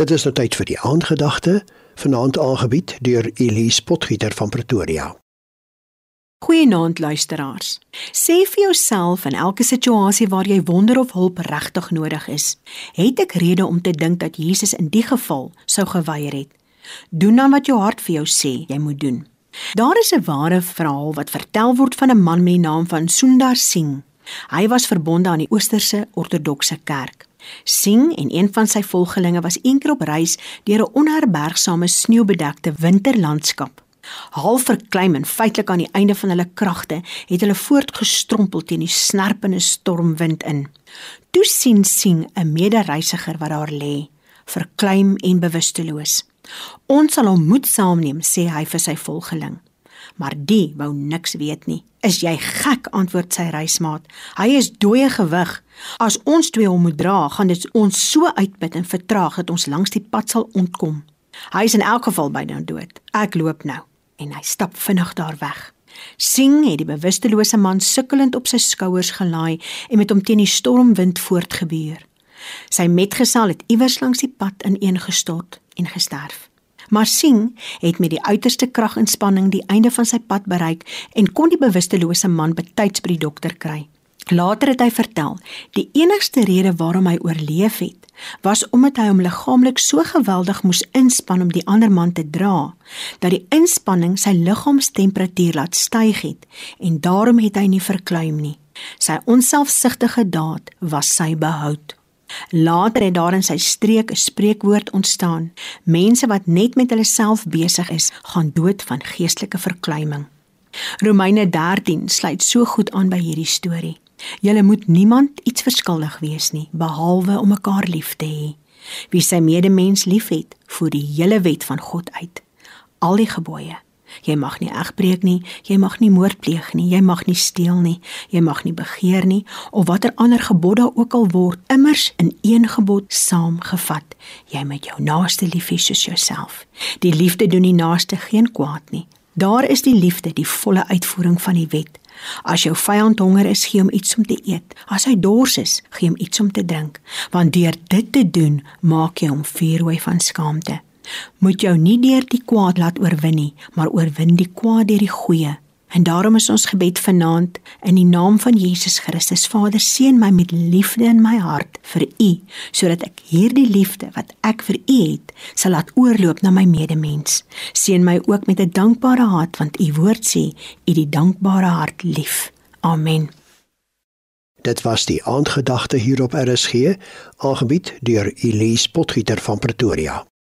Dit is nou tyd vir die aandgedagte, vanaand aangebied deur Elise Potgieter van Pretoria. Goeienaand luisteraars. Sê vir jouself in elke situasie waar jy wonder of hulp regtig nodig is, het ek rede om te dink dat Jesus in die geval sou geweier het. Doen dan wat jou hart vir jou sê jy moet doen. Daar is 'n ware verhaal wat vertel word van 'n man met die naam van Sundar Singh. Hy was verbonde aan die Oosterse Ortodokse Kerk. Singh en een van sy volgelinge was eendag op reis deur 'n onherbergsame sneeubedekte winterlandskap. Half verkleim en feitelik aan die einde van hulle kragte, het hulle voortgestrompel teen die snerpende stormwind in. Toe sien Singh 'n medereisiger wat daar lê, verkleim en bewusteloos. "Ons sal hom moed saamneem," sê hy vir sy volgeling. Maar die wou niks weet nie. "Is jy gek?" antwoord sy reismaat. "Hy is dooie gewig. As ons twee hom moet dra, gaan dit ons so uitput en vertraag dat ons langs die pad sal ontkom. Hy is in elk geval byna dood. Ek loop nou." En hy stap vinnig daar weg. Sing het die bewustelose man sukkelend op sy skouers gelaai en met hom teen die stormwind voortgebuur. Sy metgesel het iewers langs die pad ineengestort en gesterf. Maar Sing het met die uiterste kraginspanning die einde van sy pad bereik en kon die bewustelose man betyds by die dokter kry. Later het hy vertel, die enigste rede waarom hy oorleef het, was omdat hy hom liggaamlik so geweldig moes inspann om die ander man te dra, dat die inspanning sy liggaamstemperatuur laat styg het en daarom het hy nie verkleum nie. Sy onselfsugtige daad was sy behoud. Later het daar in sy streek 'n spreekwoord ontstaan: Mense wat net met hulle self besig is, gaan dood van geestelike verkleiming. Romeine 13 sluit so goed aan by hierdie storie. Julle moet niemand iets verskuldig wees nie, behalwe om mekaar lief te hê. Wie sy medemens liefhet, voer die hele wet van God uit. Al die gebooie Jy mag nie egbreek nie, jy mag nie moord pleeg nie, jy mag nie steel nie, jy mag nie begeer nie of watter ander gebod daar ook al word, immers in een gebod saamgevat. Jy moet jou naaste lief hê soos jouself. Die liefde doen die naaste geen kwaad nie. Daar is die liefde, die volle uitvoering van die wet. As jou vyand honger is, gee hom iets om te eet. As hy dors is, gee hom iets om te drink, want deur dit te doen, maak jy hom vuurrooi van skaamte moet jou nie deur die kwaad laat oorwin nie, maar oorwin die kwaad deur die goeie. En daarom is ons gebed vanaand in die naam van Jesus Christus. Vader, seën my met liefde in my hart vir U, sodat ek hierdie liefde wat ek vir U het, sal laat oorloop na my medemens. Seën my ook met 'n dankbare hart, want U woord sê, U die dankbare hart lief. Amen. Dit was die aandgedagte hier op RSG, aangebied deur Elise Potgieter van Pretoria.